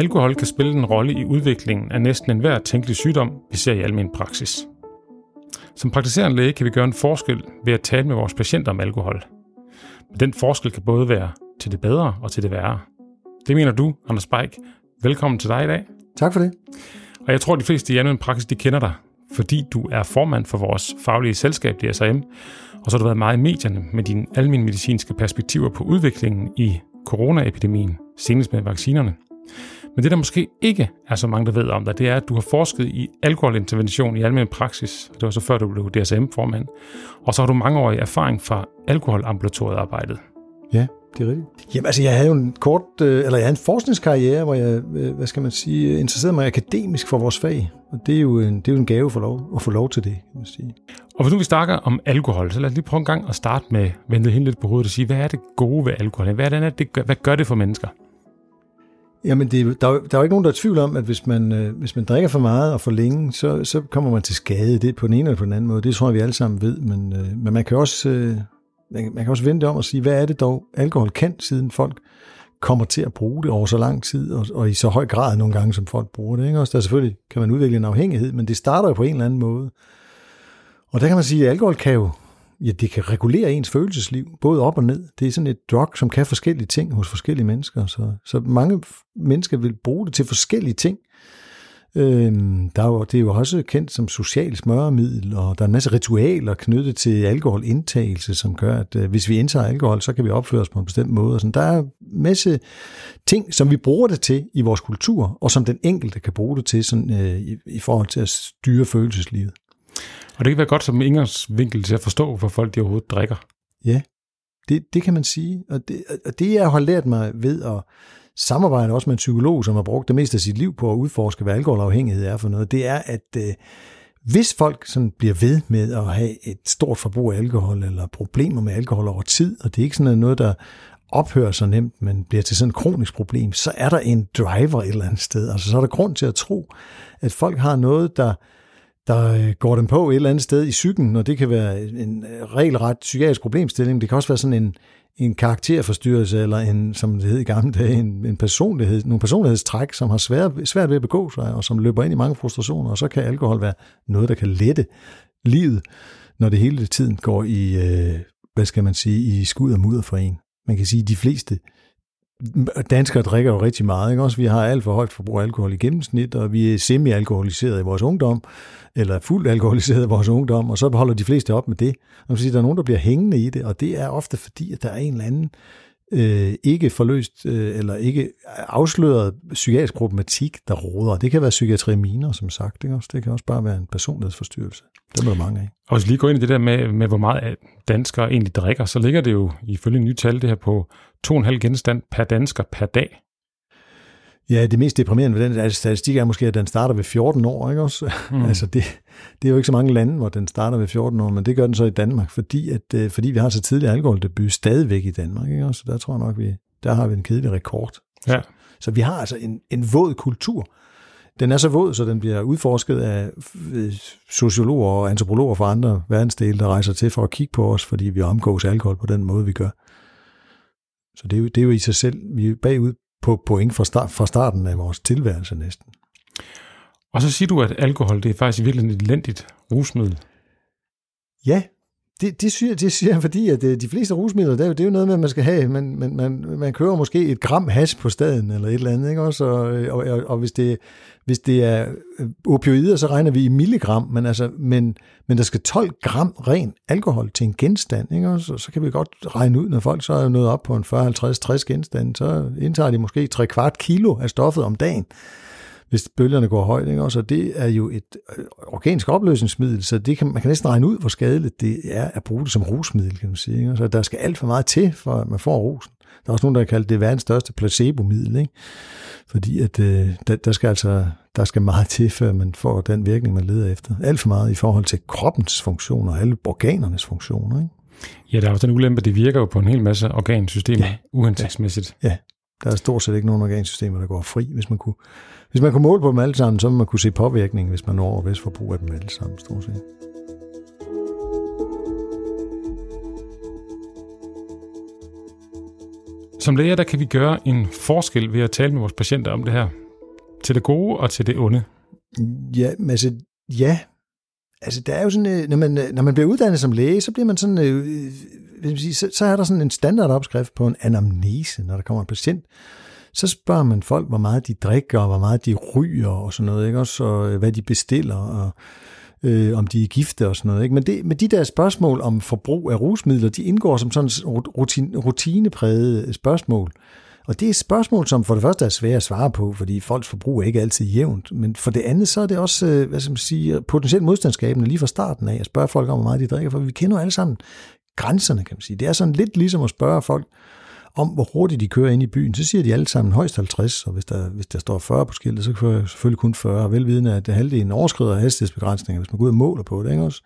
Alkohol kan spille en rolle i udviklingen af næsten enhver tænkelig sygdom, vi ser i almen praksis. Som praktiserende læge kan vi gøre en forskel ved at tale med vores patienter om alkohol. Men den forskel kan både være til det bedre og til det værre. Det mener du, Anders Beik. Velkommen til dig i dag. Tak for det. Og jeg tror, de fleste i almen praksis de kender dig, fordi du er formand for vores faglige selskab, DSM, og så har du været meget i medierne med dine almindelige medicinske perspektiver på udviklingen i coronaepidemien, senest med vaccinerne. Men det, der måske ikke er så mange, der ved om dig, det er, at du har forsket i alkoholintervention i almindelig praksis. Det var så før, du blev DSM-formand. Og så har du mangeårig erfaring fra alkoholambulatoriet-arbejdet. Ja, det er rigtigt. Jamen altså, jeg havde jo en kort, øh, eller jeg havde en forskningskarriere, hvor jeg, øh, hvad skal man sige, interesserede mig akademisk for vores fag. Og det er jo en, det er jo en gave for lov, at få lov til det, kan man sige. Og hvis nu vi snakker om alkohol, så lad os lige prøve en gang at starte med, vente helt lidt på hovedet og sige, hvad er det gode ved alkohol? Hvad, er det, hvad gør det for mennesker? Jamen, det, der, er, der er jo ikke nogen, der er tvivl om, at hvis man, øh, hvis man drikker for meget og for længe, så, så kommer man til skade. Det på den ene eller på den anden måde. Det tror jeg, vi alle sammen ved. Men, øh, men man kan også... Øh, man, man kan også vente om og sige, hvad er det dog, alkohol kan, siden folk kommer til at bruge det over så lang tid, og, og i så høj grad nogle gange, som folk bruger det. Ikke? Også der selvfølgelig kan man udvikle en afhængighed, men det starter jo på en eller anden måde. Og der kan man sige, at alkohol kan jo ja, det kan regulere ens følelsesliv, både op og ned. Det er sådan et drug, som kan forskellige ting hos forskellige mennesker. Så, så mange mennesker vil bruge det til forskellige ting. Øhm, der er jo, det er jo også kendt som social smøremiddel, og der er en masse ritualer knyttet til alkoholindtagelse, som gør, at øh, hvis vi indtager alkohol, så kan vi opføre os på en bestemt måde. Og sådan. Der er en masse ting, som vi bruger det til i vores kultur, og som den enkelte kan bruge det til sådan, øh, i, i forhold til at styre følelseslivet. Og det kan være godt som vinkel til at forstå, hvor folk de overhovedet drikker. Ja, det, det kan man sige. Og det, og det jeg har lært mig ved at samarbejde også med en psykolog, som har brugt det meste af sit liv på at udforske, hvad alkoholafhængighed er for noget, det er, at øh, hvis folk sådan bliver ved med at have et stort forbrug af alkohol, eller problemer med alkohol over tid, og det er ikke sådan noget, der ophører så nemt, men bliver til sådan et kronisk problem, så er der en driver et eller andet sted. Altså så er der grund til at tro, at folk har noget, der der øh, går dem på et eller andet sted i psyken, og det kan være en øh, regelret psykiatrisk problemstilling. Det kan også være sådan en, en karakterforstyrrelse, eller en, som det hed i gamle dage, en, en personlighed, nogle personlighedstræk, som har svært, svært ved at begå sig, og som løber ind i mange frustrationer, og så kan alkohol være noget, der kan lette livet, når det hele tiden går i, øh, hvad skal man sige, i skud og mudder for en. Man kan sige, at de fleste danskere drikker jo rigtig meget. Ikke? Også vi har alt for højt forbrug af alkohol i gennemsnit, og vi er semi-alkoholiseret i vores ungdom, eller fuldt alkoholiseret i vores ungdom, og så holder de fleste op med det. Man kan sige, der er nogen, der bliver hængende i det, og det er ofte fordi, at der er en eller anden øh, ikke forløst øh, eller ikke afsløret psykiatrisk problematik, der råder. Det kan være psykiatriminer, som sagt. Ikke? Det kan også bare være en personlighedsforstyrrelse. Det er der mange af. Og hvis vi lige går ind i det der med, med, hvor meget danskere egentlig drikker, så ligger det jo ifølge nye tal det her på 2,5 genstand per dansker per dag. Ja, det mest deprimerende ved den statistik er måske, at den starter ved 14 år. Ikke også? Mm. altså det, det er jo ikke så mange lande, hvor den starter ved 14 år, men det gør den så i Danmark, fordi, at, øh, fordi vi har så tidlig alkoholdebut stadigvæk i Danmark. Ikke også? Så der tror jeg nok, vi, der har vi en kedelig rekord. Ja. Så, så vi har altså en, en våd kultur. Den er så våd, så den bliver udforsket af sociologer og antropologer fra andre verdensdele, der rejser til for at kigge på os, fordi vi omgås alkohol på den måde, vi gør. Så det er jo, det er jo i sig selv, vi er bagud på point fra, start, fra starten af vores tilværelse næsten. Og så siger du, at alkohol det er faktisk virkelig et elendigt rusmiddel. Ja, det, det, siger, det siger jeg, fordi at øh, de fleste rusmidler, det er, jo, det er jo noget med, at man skal have, man, man, man, man kører måske et gram hash på staden, eller et eller andet, ikke også? Og, øh, og, og, og hvis, det, hvis det er øh, opioider, så regner vi i milligram, men, altså, men, men der skal 12 gram ren alkohol til en genstand, ikke også? Så, så kan vi godt regne ud, når folk så er nået op på en 40, 50, 60 genstand, så indtager de måske 3 kvart kilo af stoffet om dagen hvis bølgerne går højt. Ikke? Også, det er jo et øh, organisk opløsningsmiddel, så det kan, man kan næsten regne ud, hvor skadeligt det er at bruge det som rusmiddel, kan man sige. Ikke? Så der skal alt for meget til, for at man får rusen. Der er også nogen, der har kaldt det verdens største placebo-middel, ikke? fordi at, øh, der, der, skal altså, der skal meget til, før man får den virkning, man leder efter. Alt for meget i forhold til kroppens funktioner og alle organernes funktioner. Ikke? Ja, der er også den ulempe, det virker jo på en hel masse organsystemer ja. uhensigtsmæssigt. Ja. ja, der er stort set ikke nogen organsystemer, der går fri. Hvis man kunne, hvis man kunne måle på dem alle sammen, så må man kunne se påvirkning, hvis man når vist forbrug af dem alle sammen, stort set. Som læger, der kan vi gøre en forskel ved at tale med vores patienter om det her. til det gode og til det onde. Ja, men altså, ja. Altså, der er jo sådan, øh, når man, øh, når man bliver uddannet som læge, så bliver man sådan, øh, øh vil sige, så, så er der sådan en standardopskrift på en anamnese, når der kommer en patient. Så spørger man folk, hvor meget de drikker, og hvor meget de ryger og sådan noget, ikke? Også og, hvad de bestiller, og øh, om de er gifte og sådan noget. Ikke? Men, det, men de der spørgsmål om forbrug af rusmidler, de indgår som sådan rutine, rutineprægede spørgsmål. Og det er et spørgsmål, som for det første er svært at svare på, fordi folks forbrug er ikke altid jævnt. Men for det andet, så er det også øh, hvad skal man sige, potentielt modstandskabende lige fra starten af at spørge folk om, hvor meget de drikker, for vi kender jo alle sammen grænserne, kan man sige. Det er sådan lidt ligesom at spørge folk, om, hvor hurtigt de kører ind i byen, så siger de alle sammen højst 50, og hvis der, hvis der står 40 på skiltet, så kører jeg selvfølgelig kun 40, velvidende at det halvdelen overskrider hastighedsbegrænsninger, hvis man går ud og måler på det, ikke også?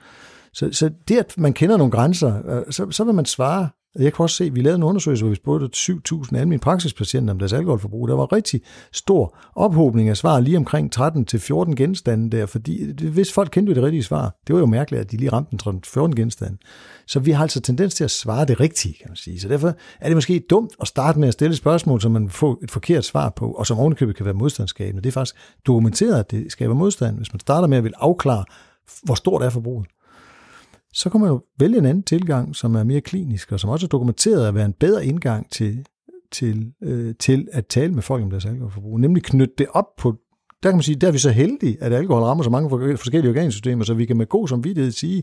Så, så det, at man kender nogle grænser, øh, så, så vil man svare jeg kan også se, at vi lavede en undersøgelse, hvor vi spurgte 7.000 almindelige praksispatienter om deres alkoholforbrug. Der var rigtig stor ophobning af svar lige omkring 13-14 genstande der, fordi hvis folk kendte det rigtige svar, det var jo mærkeligt, at de lige ramte den 14 genstande. Så vi har altså tendens til at svare det rigtige, kan man sige. Så derfor er det måske dumt at starte med at stille spørgsmål, som man får et forkert svar på, og som ovenikøbet kan være modstandsskabende. Det er faktisk dokumenteret, at det skaber modstand, hvis man starter med at vil afklare, hvor stort er forbruget så kan man jo vælge en anden tilgang, som er mere klinisk, og som også er dokumenteret at være en bedre indgang til, til, øh, til at tale med folk om deres alkoholforbrug. Nemlig knytte det op på, der kan man sige, der er vi så heldige, at alkohol rammer så mange forskellige organsystemer, så vi kan med god samvittighed sige,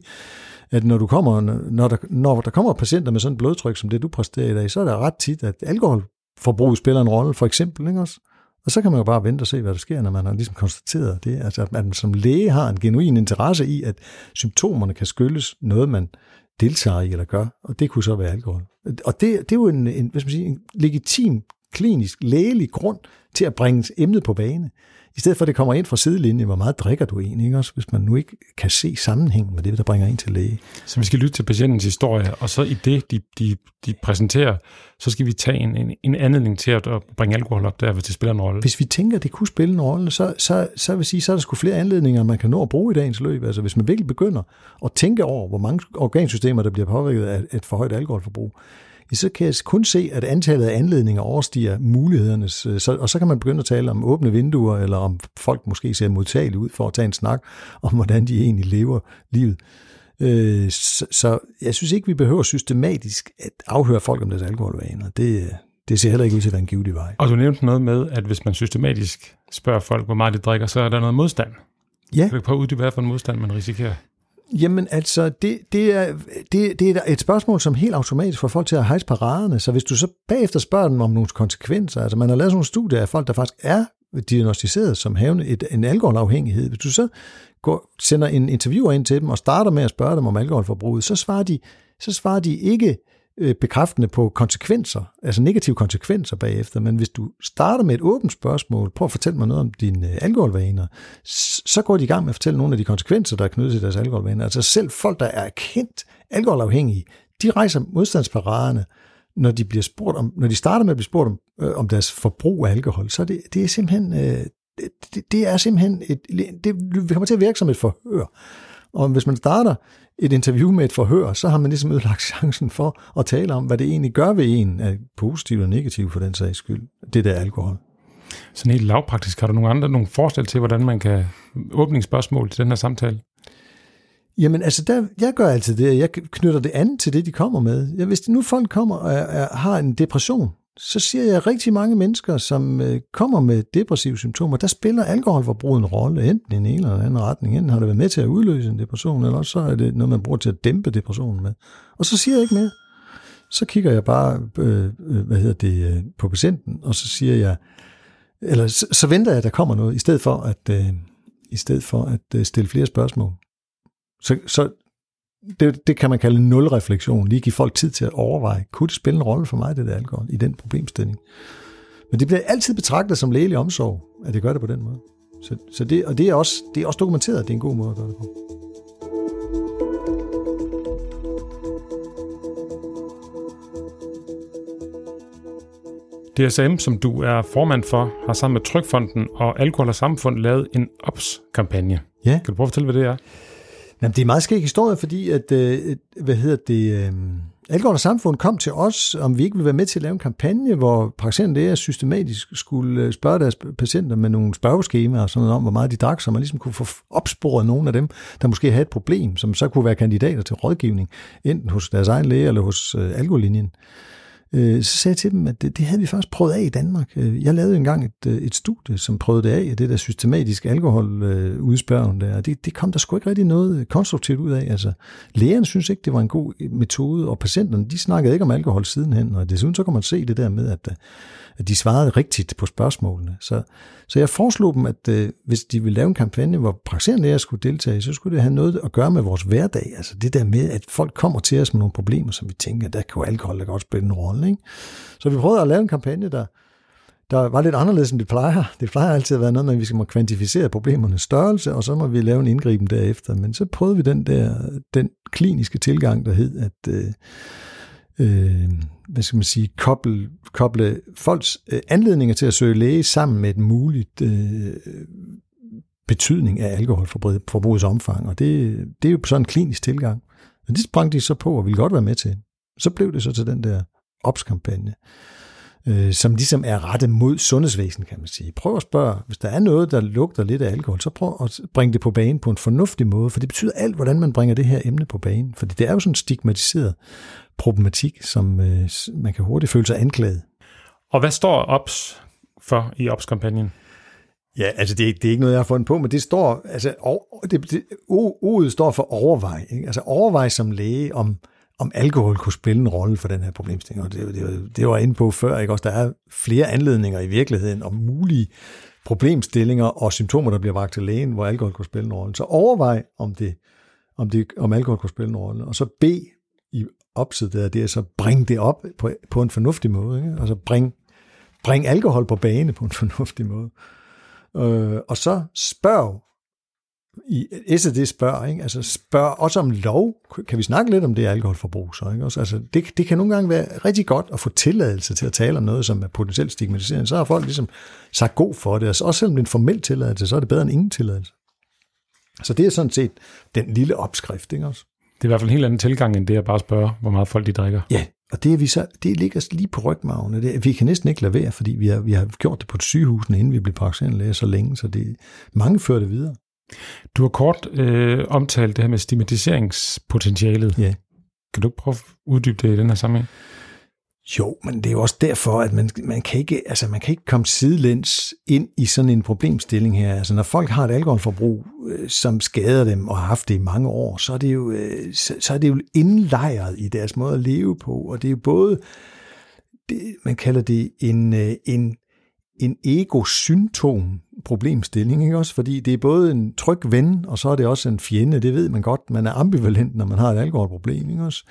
at når, du kommer, når, der, når der kommer patienter med sådan et blodtryk, som det du præsterer i dag, så er det ret tit, at alkoholforbrug spiller en rolle, for eksempel, ikke også? Og så kan man jo bare vente og se, hvad der sker, når man har ligesom konstateret det. Altså, at man som læge har en genuin interesse i, at symptomerne kan skyldes noget, man deltager i eller gør, og det kunne så være alkohol. Og det, det er jo en, en, hvad skal man sige, en legitim, klinisk, lægelig grund til at bringe emnet på bane. I stedet for, at det kommer ind fra sidelinjen, hvor meget drikker du egentlig, ikke? Også, hvis man nu ikke kan se sammenhængen med det, der bringer ind til læge. Så vi skal lytte til patientens historie, og så i det, de, de, de præsenterer, så skal vi tage en, en, en anledning til at bringe alkohol op der, hvis det spiller en rolle. Hvis vi tænker, at det kunne spille en rolle, så, så, så vil sige, så er der sgu flere anledninger, man kan nå at bruge i dagens løb. Altså hvis man virkelig begynder at tænke over, hvor mange organsystemer, der bliver påvirket af et for højt alkoholforbrug, så kan jeg kun se, at antallet af anledninger overstiger mulighedernes, øh, så, og så kan man begynde at tale om åbne vinduer, eller om folk måske ser modtagelige ud for at tage en snak om, hvordan de egentlig lever livet. Øh, så, så jeg synes ikke, vi behøver systematisk at afhøre folk om deres alkoholvaner. Det, det ser heller ikke ud til at være en givet vej. Og du nævnte noget med, at hvis man systematisk spørger folk, hvor meget de drikker, så er der noget modstand. Ja. Kan du prøve at uddybe, hvad for en modstand man risikerer? Jamen altså, det, det, er, det, det er et spørgsmål, som helt automatisk får folk til at hejse paraderne. Så hvis du så bagefter spørger dem om nogle konsekvenser, altså man har lavet sådan nogle studier af folk, der faktisk er diagnostiseret som havne et, en alkoholafhængighed. Hvis du så går, sender en interviewer ind til dem og starter med at spørge dem om alkoholforbruget, så svarer de, så svarer de ikke Øh, Øh, bekræftende på konsekvenser, altså negative konsekvenser bagefter, men hvis du starter med et åbent spørgsmål, prøv at fortælle mig noget om dine øh, alkoholvaner, så går de i gang med at fortælle nogle af de konsekvenser, der er knyttet til deres alkoholvaner. Altså selv folk, der er kendt alkoholafhængige, de rejser modstandsparaderne, når de bliver spurgt om, når de starter med at blive spurgt om, øh, om deres forbrug af alkohol, så det, det er simpelthen, øh, det, det er simpelthen et, det, det kommer til at virke som et forhør. Og hvis man starter et interview med et forhør, så har man ligesom ødelagt chancen for at tale om, hvad det egentlig gør ved en, positivt og negativt for den sags skyld, det der alkohol. Sådan helt lavpraktisk, har du nogle andre nogle forslag til, hvordan man kan åbne spørgsmål til den her samtale? Jamen altså, der, jeg gør altid det, jeg knytter det an til det, de kommer med. Ja, hvis nu folk kommer og er, er, har en depression, så siger jeg, at rigtig mange mennesker, som øh, kommer med depressive symptomer, der spiller alkoholforbrug en rolle, enten i en eller anden retning. Enten har det været med til at udløse en depression, eller også så er det noget, man bruger til at dæmpe depressionen med. Og så siger jeg ikke mere. Så kigger jeg bare øh, øh hvad hedder det, øh, på patienten, og så siger jeg, eller så, så venter jeg, at der kommer noget, i stedet for at, øh, i stedet for at øh, stille flere spørgsmål. Så, så det, det kan man kalde nul refleksion. Lige give folk tid til at overveje, kunne det spille en rolle for mig, det der alkohol, i den problemstilling? Men det bliver altid betragtet som lægelig omsorg, at det gør det på den måde. Så, så det, og det er, også, det er også dokumenteret, at det er en god måde at gøre det på. DSM, som du er formand for, har sammen med Trykfonden og Alkohol og Samfund lavet en OPS-kampagne. Ja. Kan du prøve at fortælle, hvad det er? Jamen, det er meget skæg historie, fordi at, øh, hvad hedder det, øh, Algård og Samfund kom til os, om vi ikke ville være med til at lave en kampagne, hvor praktiserende læger systematisk skulle øh, spørge deres patienter med nogle spørgeskemaer og sådan noget om, hvor meget de drak, så man ligesom kunne få opsporet nogle af dem, der måske havde et problem, som så kunne være kandidater til rådgivning, enten hos deres egen læge eller hos øh, alkohollinjen. Øh, Øh, så sagde jeg til dem, at det, det havde vi faktisk prøvet af i Danmark. Øh, jeg lavede engang et, øh, et studie, som prøvede det af, det der systematisk alkoholudspørgen der, det, det kom der sgu ikke rigtig noget konstruktivt ud af. Altså, lægerne synes ikke, det var en god metode, og patienterne, de snakkede ikke om alkohol sidenhen, og desuden så kan man se det der med, at at de svarede rigtigt på spørgsmålene. Så, så jeg foreslog dem, at øh, hvis de ville lave en kampagne, hvor praktiserende læger skulle deltage, så skulle det have noget at gøre med vores hverdag. Altså det der med, at folk kommer til os med nogle problemer, som vi tænker, der kan jo alkohol da godt spille en rolle. Ikke? Så vi prøvede at lave en kampagne, der, der var lidt anderledes, end det plejer. Det plejer altid at være noget med, at vi skal må kvantificere problemernes størrelse, og så må vi lave en indgriben derefter. Men så prøvede vi den der den kliniske tilgang, der hed, at øh, øh, hvad skal man sige, koble, koble folks øh, anledninger til at søge læge sammen med et muligt øh, betydning af alkoholforbrugets omfang. Og det, det er jo sådan en klinisk tilgang. Og det sprang de så på og ville godt være med til. Så blev det så til den der opskampagne øh, som ligesom er rettet mod sundhedsvæsen, kan man sige. Prøv at spørge, hvis der er noget, der lugter lidt af alkohol, så prøv at bringe det på banen på en fornuftig måde, for det betyder alt, hvordan man bringer det her emne på banen. For det er jo sådan stigmatiseret problematik, som øh, man kan hurtigt føle sig anklaget. Og hvad står OPS for i OPS-kampagnen? Ja, altså det er, det er ikke noget, jeg har fundet på, men det står, altså det, det, ordet står for overvej. Ikke? Altså overvej som læge, om, om alkohol kunne spille en rolle for den her problemstilling. Og det, det, det var jeg inde på før, ikke? Også der er flere anledninger i virkeligheden om mulige problemstillinger og symptomer, der bliver vagt til lægen, hvor alkohol kunne spille en rolle. Så overvej, om, det, om, det, om alkohol kunne spille en rolle. Og så B i det er så bring det op på, på en fornuftig måde. Ikke? Altså bring, bring alkohol på bane på en fornuftig måde. Øh, og så spørg i SED spørger, ikke? Altså spørg også om lov. Kan vi snakke lidt om det alkoholforbrug så? Ikke? Altså, det, det kan nogle gange være rigtig godt at få tilladelse til at tale om noget, som er potentielt stigmatiserende. Så har folk ligesom sagt god for det. Altså, også selvom det er en formel tilladelse, så er det bedre end ingen tilladelse. Så det er sådan set den lille opskrift. Ikke også? Det er i hvert fald en helt anden tilgang, end det at bare spørge, hvor meget folk de drikker. Ja, og det, er vi så, det ligger lige på rygmagen. Det, vi kan næsten ikke lade være, fordi vi har, vi har gjort det på et sygehus, inden vi blev praktiserende så længe, så det, mange fører det videre. Du har kort øh, omtalt det her med stigmatiseringspotentialet. Ja. Kan du ikke prøve at uddybe det i den her sammenhæng? Jo, men det er jo også derfor, at man, man, kan ikke, altså man kan ikke komme sidelæns ind i sådan en problemstilling her. Altså når folk har et alkoholforbrug, øh, som skader dem og har haft det i mange år, så er det jo, øh, så, så er det jo indlejret i deres måde at leve på. Og det er jo både, det, man kalder det en, øh, en, en ego-symptom problemstilling, ikke også? Fordi det er både en tryg ven, og så er det også en fjende, det ved man godt. Man er ambivalent, når man har et alkoholproblem, ikke også?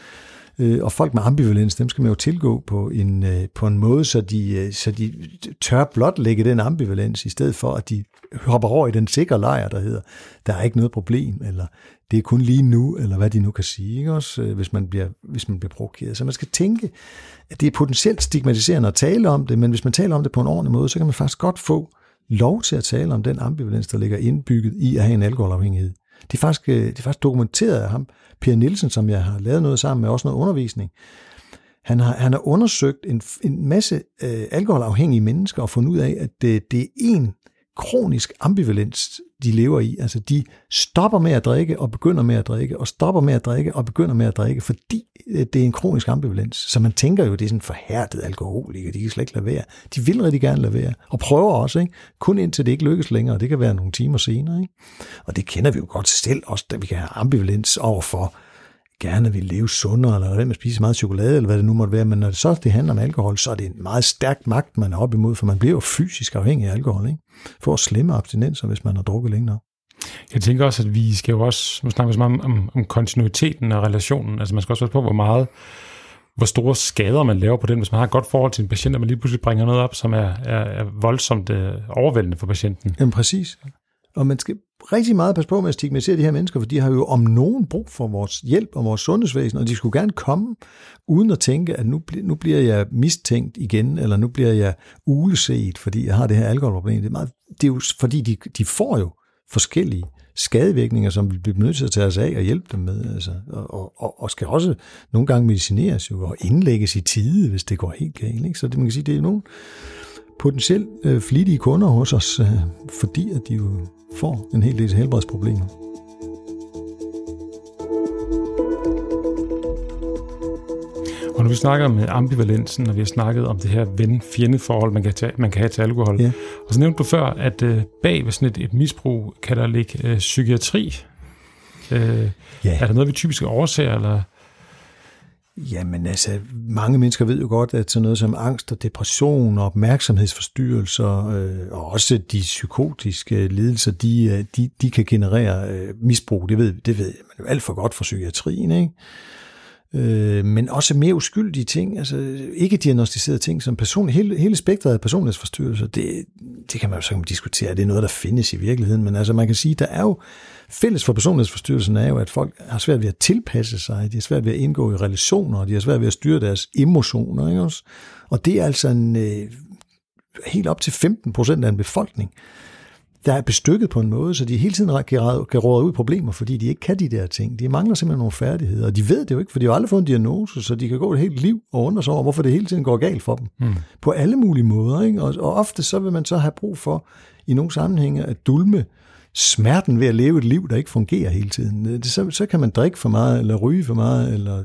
Øh, og folk med ambivalens, dem skal man jo tilgå på en, øh, på en måde, så de, øh, så de tør blot lægge den ambivalens, i stedet for at de hopper over i den sikre lejr, der hedder, der er ikke noget problem, eller det er kun lige nu, eller hvad de nu kan sige, ikke også, øh, hvis man bliver, hvis man bliver provokeret. Så man skal tænke, at det er potentielt stigmatiserende at tale om det, men hvis man taler om det på en ordentlig måde, så kan man faktisk godt få lov til at tale om den ambivalens, der ligger indbygget i at have en alkoholafhængighed. Det er faktisk, øh, det er faktisk dokumenteret af ham, Per Nielsen, som jeg har lavet noget sammen med, også noget undervisning. Han har, han har undersøgt en, en masse øh, alkoholafhængige mennesker og fundet ud af, at det, det er en kronisk ambivalens, de lever i. Altså, de stopper med at drikke og begynder med at drikke, og stopper med at drikke og begynder med at drikke, fordi øh, det er en kronisk ambivalens. Så man tænker jo, det er sådan forhærdet alkoholiker, de kan slet ikke lade være. De vil rigtig gerne lade være, og prøver også, ikke? kun indtil det ikke lykkes længere, og det kan være nogle timer senere. Ikke? Og det kender vi jo godt selv også, da vi kan have ambivalens over for øh, gerne vil leve sundere, eller hvad med at spise meget chokolade, eller hvad det nu måtte være, men når det så det handler om alkohol, så er det en meget stærk magt, man er op imod, for man bliver jo fysisk afhængig af alkohol, ikke? Får slemme abstinenser, hvis man har drukket længere. Jeg tænker også, at vi skal jo også, nu snakker vi så meget om, om, om kontinuiteten og relationen, altså man skal også være på, hvor meget, hvor store skader man laver på den, hvis man har et godt forhold til en patient, og man lige pludselig bringer noget op, som er, er, er voldsomt øh, overvældende for patienten. Jamen præcis. Og man skal rigtig meget passe på med at stigmatisere de her mennesker, for de har jo om nogen brug for vores hjælp og vores sundhedsvæsen, og de skulle gerne komme uden at tænke, at nu, nu bliver jeg mistænkt igen, eller nu bliver jeg uleset, fordi jeg har det her alkoholproblem. Det er, meget, det er jo fordi, de, de får jo forskellige skadevirkninger, som vi bliver nødt til at tage os af og hjælpe dem med. Altså, og, og, og skal også nogle gange medicineres jo, og indlægges i tide, hvis det går helt galt. Ikke? Så det, man kan sige, det er nogle potentielt øh, flittige kunder hos os, øh, fordi at de jo får en hel del helbredsproblemer. Og når vi snakker om ambivalensen, og vi har snakket om det her ven-fjende-forhold, man kan, tage, man kan have til alkohol. Ja. Og så nævnte du før, at øh, bag ved sådan et, et misbrug kan der ligge øh, psykiatri. Øh, ja. Er der noget, vi typisk overser, eller... Jamen altså, mange mennesker ved jo godt, at sådan noget som angst og depression og opmærksomhedsforstyrrelser øh, og også de psykotiske lidelser, de, øh, de, de kan generere øh, misbrug. Det ved, det ved man jo alt for godt fra psykiatrien, ikke? Øh, men også mere uskyldige ting, altså ikke diagnostiserede ting, som person, hele, hele spektret af personlighedsforstyrrelser, det, det kan man jo så diskutere, det er noget, der findes i virkeligheden, men altså man kan sige, der er jo, fælles for personlighedsforstyrrelsen er jo, at folk har svært ved at tilpasse sig, de har svært ved at indgå i relationer, de har svært ved at styre deres emotioner, ikke også? Og det er altså en, øh, helt op til 15 procent af en befolkning, der er bestykket på en måde, så de hele tiden kan råde ud problemer, fordi de ikke kan de der ting. De mangler simpelthen nogle færdigheder, og de ved det jo ikke, for de har aldrig fået en diagnose, så de kan gå et helt liv og undre sig over, hvorfor det hele tiden går galt for dem. Mm. På alle mulige måder. Ikke? Og, og ofte så vil man så have brug for, i nogle sammenhænge, at dulme smerten ved at leve et liv, der ikke fungerer hele tiden. Så, så kan man drikke for meget, eller ryge for meget, eller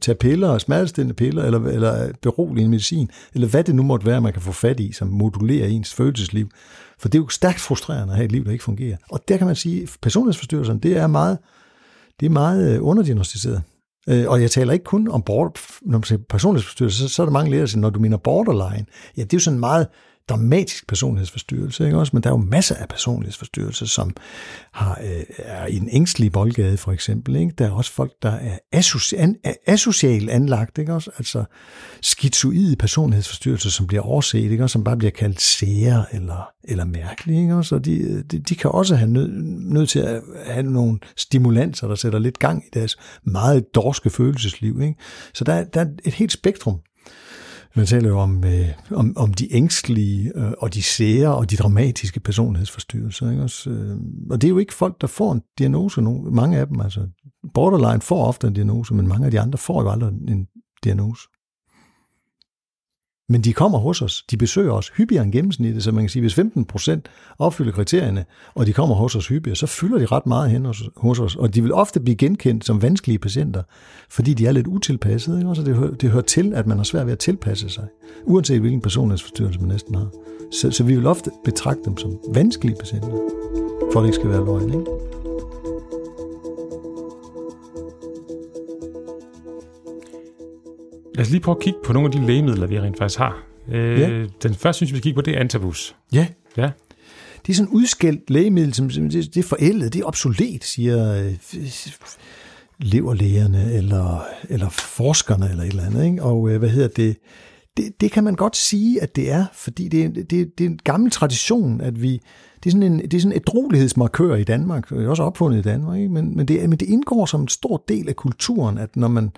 tage piller, smertestillende piller, eller, eller beroligende medicin, eller hvad det nu måtte være, man kan få fat i, som modulerer ens følelsesliv. For det er jo stærkt frustrerende at have et liv, der ikke fungerer. Og der kan man sige, at personlighedsforstyrrelserne, det er meget, det er meget øh, underdiagnostiseret. Øh, og jeg taler ikke kun om border, når man siger personlighedsforstyrrelse, så, så er der mange læger, der siger, når du mener borderline, ja, det er jo sådan meget dramatisk personlighedsforstyrrelse, ikke også? Men der er jo masser af personlighedsforstyrrelser, som har, øh, er i en ængstelig boldgade, for eksempel. Ikke? Der er også folk, der er asocial, asocial anlagt, ikke også? Altså skizoide personlighedsforstyrrelser, som bliver overset, ikke også? Som bare bliver kaldt sære eller, eller mærkelige, ikke også? Og de, de, de kan også have nød, nødt til at have nogle stimulanser, der sætter lidt gang i deres meget dorske følelsesliv, ikke? Så der, der er et helt spektrum man taler jo om, øh, om, om de ængstlige øh, og de sære og de dramatiske personlighedsforstyrrelser. Ikke? Også, øh, og det er jo ikke folk, der får en diagnose. Nogle, mange af dem, altså borderline får ofte en diagnose, men mange af de andre får jo aldrig en diagnose. Men de kommer hos os, de besøger os hyppigere end gennemsnittet, så man kan sige, hvis 15 procent opfylder kriterierne, og de kommer hos os hyppigere, så fylder de ret meget hen hos, hos os, og de vil ofte blive genkendt som vanskelige patienter, fordi de er lidt utilpassede, ikke? så det, hører, det hører til, at man har svært ved at tilpasse sig, uanset hvilken personlighedsforstyrrelse man næsten har. Så, så vi vil ofte betragte dem som vanskelige patienter, for det ikke skal være løgn. Ikke? Lad os lige prøve at kigge på nogle af de lægemidler, vi rent faktisk har. Øh, ja. Den første, synes vi kigge på, det er antabus. Ja. ja. Det er sådan en udskældt lægemiddel, som det er forældet, det er obsolet, siger øh, leverlægerne eller, eller forskerne eller et eller andet. Ikke? Og øh, hvad hedder det? det? Det kan man godt sige, at det er, fordi det er, det, det er en gammel tradition, at vi, det er sådan en, det er sådan et drolighedsmarkør i Danmark, det er også opfundet i Danmark, ikke? Men, men, det, men det indgår som en stor del af kulturen, at når man,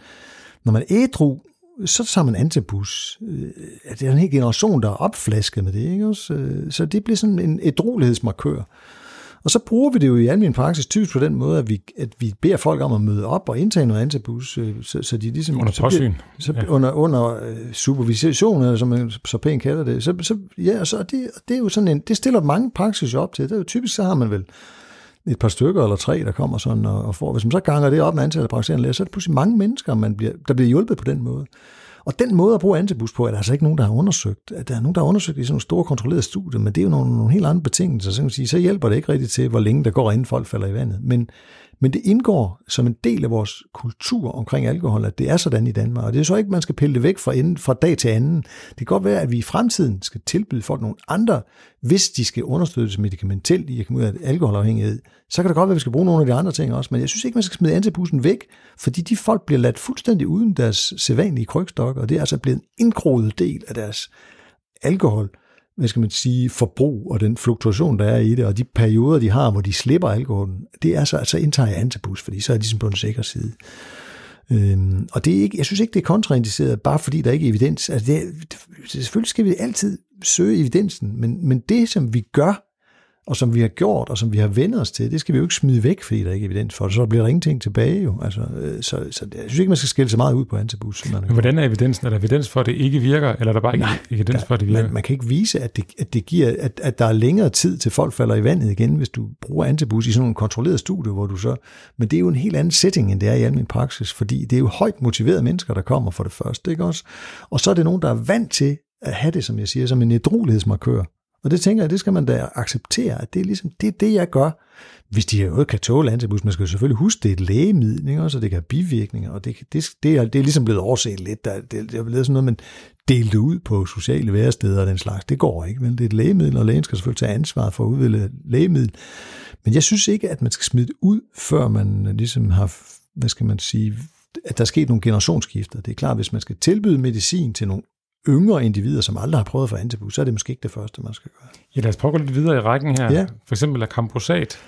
når man er ædru, så tager man antibus. Øh, det er en hel generation, der er opflasket med det. Ikke? Øh, så det bliver sådan en ædrolighedsmarkør. Og så bruger vi det jo i almindelig praksis typisk på den måde, at vi, at vi beder folk om at møde op og indtage noget antibus, øh, så, så de ligesom... Under påsyn. Så, ja. under, under supervision, eller som man så pænt kalder det. Så, så, ja, så det, det er jo sådan en... Det stiller mange praksis op til. Det er jo typisk, så har man vel et par stykker eller tre, der kommer sådan og, og får. Hvis man så ganger det op med antallet af praktiserende læger, så er det pludselig mange mennesker, man bliver, der bliver hjulpet på den måde. Og den måde at bruge antibus på, er der altså ikke nogen, der har undersøgt. Der er nogen, der har undersøgt i sådan nogle store kontrollerede studier, men det er jo nogle, nogle helt andre betingelser. Så, kan man sige, så hjælper det ikke rigtigt til, hvor længe der går, inden folk falder i vandet. Men, men det indgår som en del af vores kultur omkring alkohol, at det er sådan i Danmark. Og det er så ikke, man skal pille det væk fra, inden, fra dag til anden. Det kan godt være, at vi i fremtiden skal tilbyde folk nogle andre, hvis de skal understøttes medicamentelt i at komme ud af alkoholafhængighed. Så kan det godt være, at vi skal bruge nogle af de andre ting også. Men jeg synes ikke, man skal smide antibussen væk, fordi de folk bliver ladt fuldstændig uden deres sædvanlige krygstok, og det er altså blevet en indgroet del af deres alkohol hvad skal man sige, forbrug og den fluktuation, der er i det, og de perioder, de har, hvor de slipper alkoholen, det er så, altså indtager jeg antibus, fordi så er de ligesom på den sikre side. Øhm, og det er ikke, jeg synes ikke, det er kontraindiceret, bare fordi der ikke er evidens. Altså det, det, selvfølgelig skal vi altid søge evidensen, men, men det, som vi gør, og som vi har gjort, og som vi har vendt os til, det skal vi jo ikke smide væk, fordi der ikke er evidens for det. Så bliver der ingenting tilbage jo. Altså, øh, så, så jeg synes ikke, man skal skille så meget ud på antibus. Men hvordan er evidensen? Er der evidens for, at det ikke virker, eller er der bare ikke Nej, evidens der, for, at det virker? Man, man kan ikke vise, at det, at det giver, at, at der er længere tid til folk falder i vandet igen, hvis du bruger antibus i sådan en kontrolleret studie, hvor du så... Men det er jo en helt anden setting, end det er i almindelig praksis, fordi det er jo højt motiverede mennesker, der kommer for det første, ikke også? Og så er det nogen, der er vant til at have det, som jeg siger, som en edrolighedsmarkør. Og det tænker jeg, det skal man da acceptere, at det er ligesom, det er det, jeg gør. Hvis de jo kan tåle antibus, man skal jo selvfølgelig huske, det er et lægemiddel, ikke? så det kan have bivirkninger, og det, det, det, er, det er ligesom blevet overset lidt. Der, det, det er blevet sådan noget, man delte ud på sociale væresteder og den slags. Det går ikke, vel? Det er et lægemiddel, og lægen skal selvfølgelig tage ansvar for at udvælge lægemiddel. Men jeg synes ikke, at man skal smide det ud, før man ligesom har, hvad skal man sige, at der er sket nogle generationsskifter. Det er klart, hvis man skal tilbyde medicin til nogle yngre individer, som aldrig har prøvet at få antibus, så er det måske ikke det første, man skal gøre. Ja, lad os prøve lidt videre i rækken her. Ja. For eksempel er kamprosat.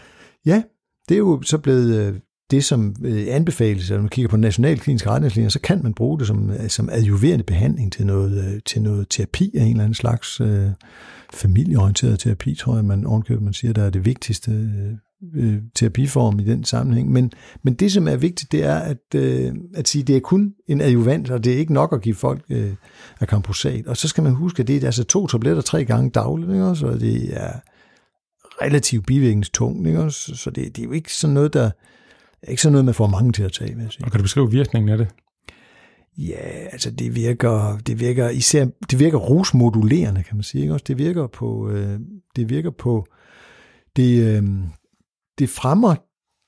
Ja, det er jo så blevet øh, det, som øh, anbefales, når man kigger på nationalkliniske retningslinjer, så kan man bruge det som, øh, som adjuverende behandling til noget, til noget terapi af en eller anden slags øh, familieorienteret terapi, tror jeg, man ovenkøber, man siger, der er det vigtigste øh, terapiform i den sammenhæng. Men, men det, som er vigtigt, det er at, øh, at sige, at det er kun en adjuvant, og det er ikke nok at give folk øh, akamprosat. Og så skal man huske, at det er altså to tabletter tre gange dagligt, ikke? så det er relativt bivirkningstungt, ikke? så det, det er jo ikke sådan noget, der er ikke sådan noget, man får mange til at tage. Med Og kan du beskrive virkningen af det? Ja, altså det virker, det virker især, det virker rusmodulerende, kan man sige. Ikke? Også det virker på, øh, det virker på, det, øh, det fremmer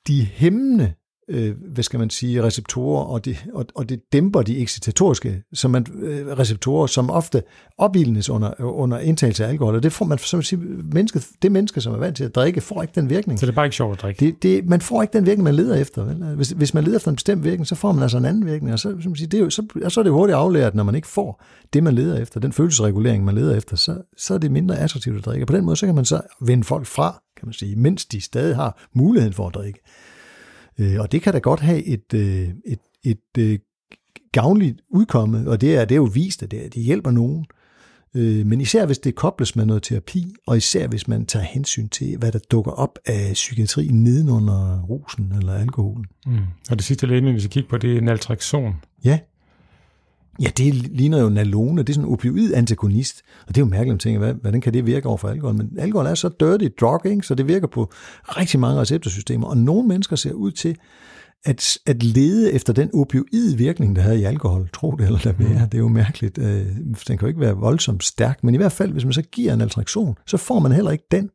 de hæmmende øh, hvad skal man sige, receptorer, og det, og, og det dæmper de excitatoriske som man, øh, receptorer, som ofte opildnes under, under indtagelse af alkohol. Og det får man, som man sige, mennesket, det menneske, som er vant til at drikke, får ikke den virkning. Så det er bare ikke sjovt at drikke? Det, det, man får ikke den virkning, man leder efter. Vel? Hvis, hvis man leder efter en bestemt virkning, så får man altså en anden virkning, og så, som siger, det er jo, så, så er det hurtigt aflært, når man ikke får det, man leder efter, den følelsesregulering, man leder efter, så, så er det mindre attraktivt at drikke. Og på den måde, så kan man så vende folk fra, kan man sige, mens de stadig har muligheden for at drikke. Øh, og det kan da godt have et, øh, et, et, øh, gavnligt udkomme, og det er, det er jo vist, at det, det hjælper nogen. Men især hvis det kobles med noget terapi, og især hvis man tager hensyn til, hvad der dukker op af psykiatri nedenunder rusen eller alkoholen. Mm. Og det sidste lægemiddel, vi skal kigge på, det er naltrekson. Ja, Ja, det ligner jo nalone, det er sådan en opioid-antagonist, og det er jo mærkeligt at tænke, hvad, hvordan kan det virke over for alkohol? Men alkohol er så dirty drug, ikke? så det virker på rigtig mange receptorsystemer, og nogle mennesker ser ud til at, at lede efter den opioid-virkning, der havde i alkohol. Tro det eller lad være, mm. det er jo mærkeligt. Øh, den kan jo ikke være voldsomt stærk, men i hvert fald, hvis man så giver en altraktion, så får man heller ikke den.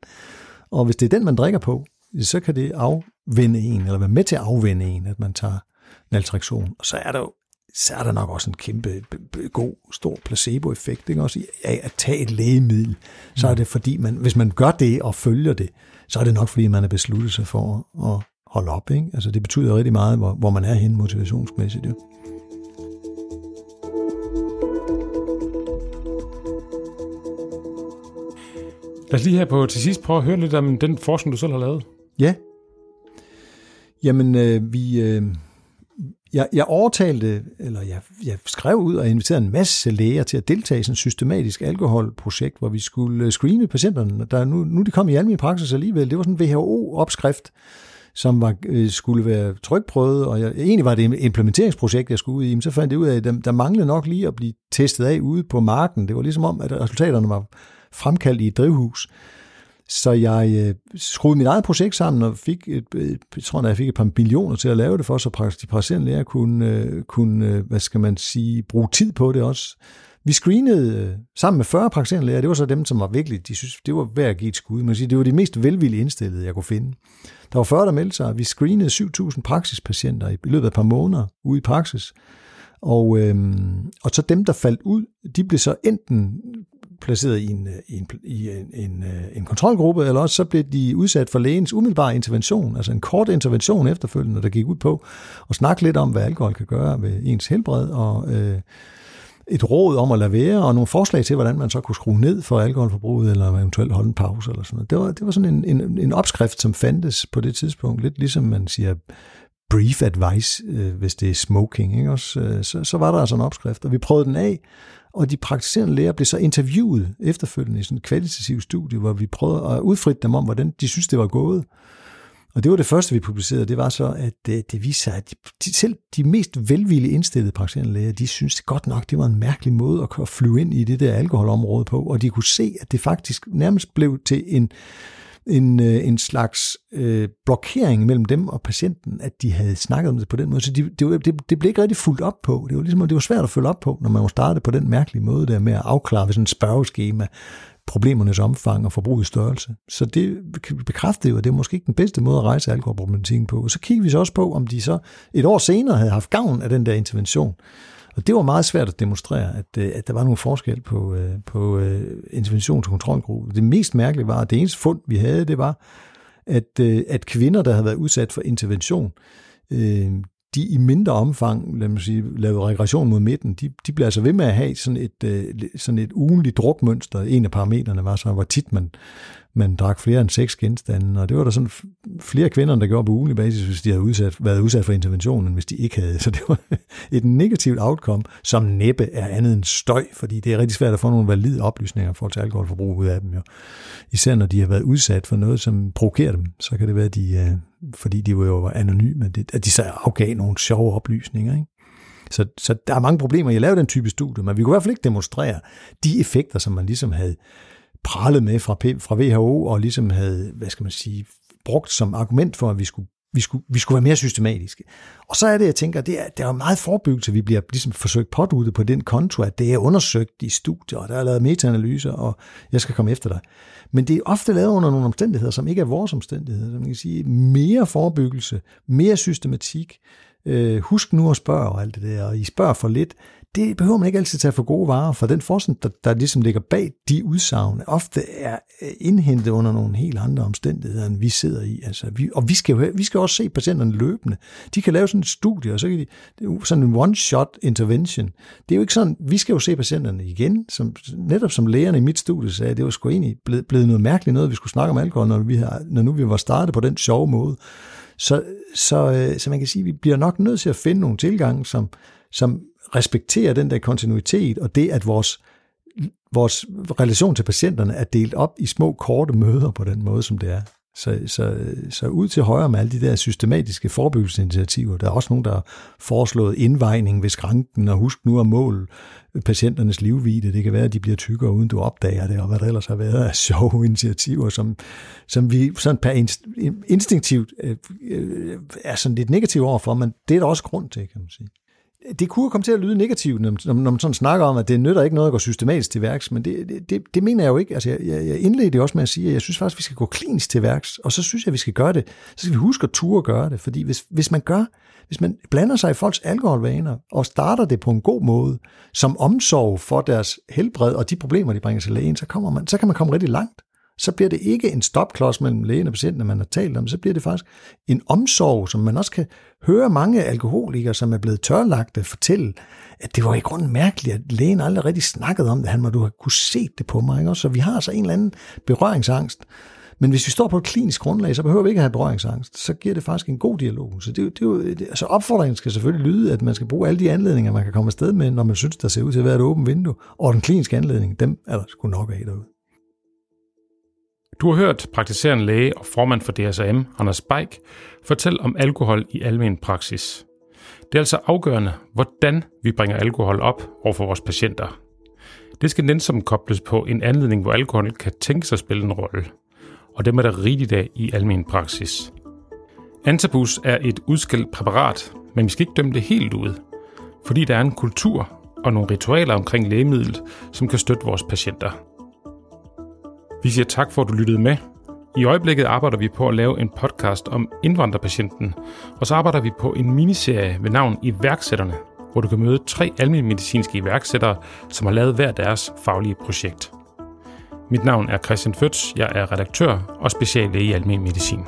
Og hvis det er den, man drikker på, så kan det afvende en, eller være med til at afvende en, at man tager naltraktion. Og så er der jo så er der nok også en kæmpe god, stor placeboeffekt ikke? Også af at tage et lægemiddel. Så er mm. det fordi, man, hvis man gør det og følger det, så er det nok fordi, man er besluttet sig for at holde op. Ikke? Altså det betyder rigtig meget, hvor, hvor man er hen motivationsmæssigt. Jo. Lad os lige her på til sidst prøve at høre lidt om den forskning, du selv har lavet. Ja. Jamen, øh, vi, øh, jeg, jeg overtalte, eller jeg, jeg skrev ud og inviterede en masse læger til at deltage i sådan et systematisk alkoholprojekt, hvor vi skulle screene patienterne, der nu, nu de kom i almindelig praksis alligevel. Det var sådan en WHO-opskrift, som var, øh, skulle være trykprøvet, og jeg, egentlig var det et implementeringsprojekt, jeg skulle ud i, men så fandt jeg ud af, at der, der manglede nok lige at blive testet af ude på marken. Det var ligesom om, at resultaterne var fremkaldt i et drivhus. Så jeg øh, skruede mit eget projekt sammen og fik, et, et, jeg tror, jeg fik et par millioner til at lave det for, så de praktiserende læger kunne, øh, kunne, øh, hvad skal man sige, bruge tid på det også. Vi screenede øh, sammen med 40 praktiserende læger. Det var så dem, som var virkelig, de synes, det var værd at give et skud. Man sige, det var de mest velvillige indstillede, jeg kunne finde. Der var 40, der meldte sig. Vi screenede 7.000 praksispatienter i løbet af et par måneder ude i praksis. Og, øhm, og så dem, der faldt ud, de blev så enten placeret i en, øh, i en, i en, en, øh, en kontrolgruppe, eller også så blev de udsat for lægens umiddelbare intervention, altså en kort intervention efterfølgende, der gik ud på at snakke lidt om, hvad alkohol kan gøre ved ens helbred, og øh, et råd om at lade være, og nogle forslag til, hvordan man så kunne skrue ned for alkoholforbruget, eller eventuelt holde en pause, eller sådan noget. Det var, det var sådan en, en, en opskrift, som fandtes på det tidspunkt, lidt ligesom man siger brief advice, øh, hvis det er smoking, ikke? Også, øh, så, så var der altså en opskrift, og vi prøvede den af, og de praktiserende læger blev så interviewet efterfølgende i sådan et kvalitativt studie, hvor vi prøvede at udfritte dem om, hvordan de synes, det var gået. Og det var det første, vi publicerede, det var så, at øh, det, det viste sig, at de, selv de mest velvillige indstillede praktiserende læger, de synes godt nok, det var en mærkelig måde at flyve ind i det der alkoholområde på, og de kunne se, at det faktisk nærmest blev til en, en, øh, en slags øh, blokering mellem dem og patienten, at de havde snakket om det på den måde. Så de, det, det, det blev ikke rigtig fuldt op på. Det var, ligesom, det var svært at følge op på, når man jo startede på den mærkelige måde der med at afklare ved sådan et spørgeskema problemernes omfang og forbrugets størrelse. Så det bekræftede jo, at det er måske ikke den bedste måde at rejse alkoholproblematikken på. Og så kiggede vi så også på, om de så et år senere havde haft gavn af den der intervention. Og det var meget svært at demonstrere, at, øh, at der var nogle forskel på, øh, på øh, interventions- og kontrolgruppen. Det mest mærkelige var, at det eneste fund, vi havde, det var, at, at kvinder, der havde været udsat for intervention, de i mindre omfang, lad mig sige, lavede regression mod midten, de, de blev altså ved med at have sådan et, sådan et ugenligt drukmønster. En af parametrene var så, hvor tit man, man drak flere end seks genstande, og det var der sådan flere kvinder, der gjorde på ugenlig basis, hvis de havde udsat, været udsat for interventionen, hvis de ikke havde. Så det var et negativt outcome, som næppe er andet end støj, fordi det er rigtig svært at få nogle valide oplysninger for til alkoholforbrug ud af dem. Jo. Især når de har været udsat for noget, som provokerer dem, så kan det være, at de, øh, fordi de jo var anonyme, at de så afgav nogle sjove oplysninger. Ikke? Så, så der er mange problemer i at lave den type studie, men vi kunne i hvert fald ikke demonstrere de effekter, som man ligesom havde prallet med fra, fra WHO, og ligesom havde, hvad skal man sige, brugt som argument for, at vi skulle vi skulle, vi skulle være mere systematiske. Og så er det, jeg tænker, det er, der er meget forebyggelse, vi bliver ligesom forsøgt påduttet på den konto, at det er undersøgt i studier, og der er lavet metaanalyser, og jeg skal komme efter dig. Men det er ofte lavet under nogle omstændigheder, som ikke er vores omstændigheder. Så man kan sige, mere forebyggelse, mere systematik, øh, husk nu at spørge og alt det der, og I spørger for lidt det behøver man ikke altid tage for gode varer, for den forskning, der, der ligesom ligger bag de udsagn, ofte er øh, indhentet under nogle helt andre omstændigheder, end vi sidder i. Altså, vi, og vi skal jo vi skal også se patienterne løbende. De kan lave sådan et studie, og så kan de, det er sådan en one-shot intervention. Det er jo ikke sådan, vi skal jo se patienterne igen, som, netop som lægerne i mit studie sagde, det var sgu egentlig blevet, blevet noget mærkeligt noget, vi skulle snakke om alkohol, når, vi har, når nu vi var startet på den sjove måde. Så, så, øh, så man kan sige, at vi bliver nok nødt til at finde nogle tilgange, som, som respekterer den der kontinuitet, og det, at vores, vores relation til patienterne er delt op i små, korte møder på den måde, som det er. Så, så, så ud til højre med alle de der systematiske forebyggelsesinitiativer. Der er også nogen, der har foreslået indvejning ved skranken, og husk nu at måle patienternes livvide. Det kan være, at de bliver tykkere, uden du opdager det, og hvad der ellers har været af sjove initiativer, som, som vi sådan per instinktivt øh, øh, er sådan lidt negative overfor, men det er der også grund til, kan man sige det kunne komme til at lyde negativt, når, når man sådan snakker om, at det nytter ikke noget at gå systematisk til værks, men det, det, det mener jeg jo ikke. Altså, jeg, jeg indledte det også med at sige, at jeg synes faktisk, at vi skal gå klinisk til værks, og så synes jeg, at vi skal gøre det. Så skal vi huske at ture at gøre det, fordi hvis, hvis man gør, hvis man blander sig i folks alkoholvaner og starter det på en god måde, som omsorg for deres helbred og de problemer, de bringer til lægen, så, kommer man, så kan man komme rigtig langt så bliver det ikke en stopklods mellem lægen og patienten, man har talt om, så bliver det faktisk en omsorg, som man også kan høre mange alkoholikere, som er blevet tørlagte, fortælle, at det var i grunden mærkeligt, at lægen aldrig rigtig snakkede om det. Han må du have kunne se det på mig. Ikke? Så vi har altså en eller anden berøringsangst. Men hvis vi står på et klinisk grundlag, så behøver vi ikke at have berøringsangst. Så giver det faktisk en god dialog. Så det, det, det, det, altså opfordringen skal selvfølgelig lyde, at man skal bruge alle de anledninger, man kan komme afsted med, når man synes, der ser ud til at være et åbent vindue. Og den kliniske anledning, dem er der sgu nok af derude. Du har hørt praktiserende læge og formand for DSM, Anders Beik, fortælle om alkohol i almen praksis. Det er altså afgørende, hvordan vi bringer alkohol op over for vores patienter. Det skal nænsomt kobles på en anledning, hvor alkohol kan tænke sig at spille en rolle. Og det er der rigeligt af i almen praksis. Antabus er et udskilt præparat, men vi skal ikke dømme det helt ud, fordi der er en kultur og nogle ritualer omkring lægemidlet, som kan støtte vores patienter. Vi siger tak for, at du lyttede med. I øjeblikket arbejder vi på at lave en podcast om indvandrerpatienten, og så arbejder vi på en miniserie ved navn Iværksætterne, hvor du kan møde tre almindelige medicinske iværksættere, som har lavet hver deres faglige projekt. Mit navn er Christian Føds, jeg er redaktør og speciallæge i almen medicin.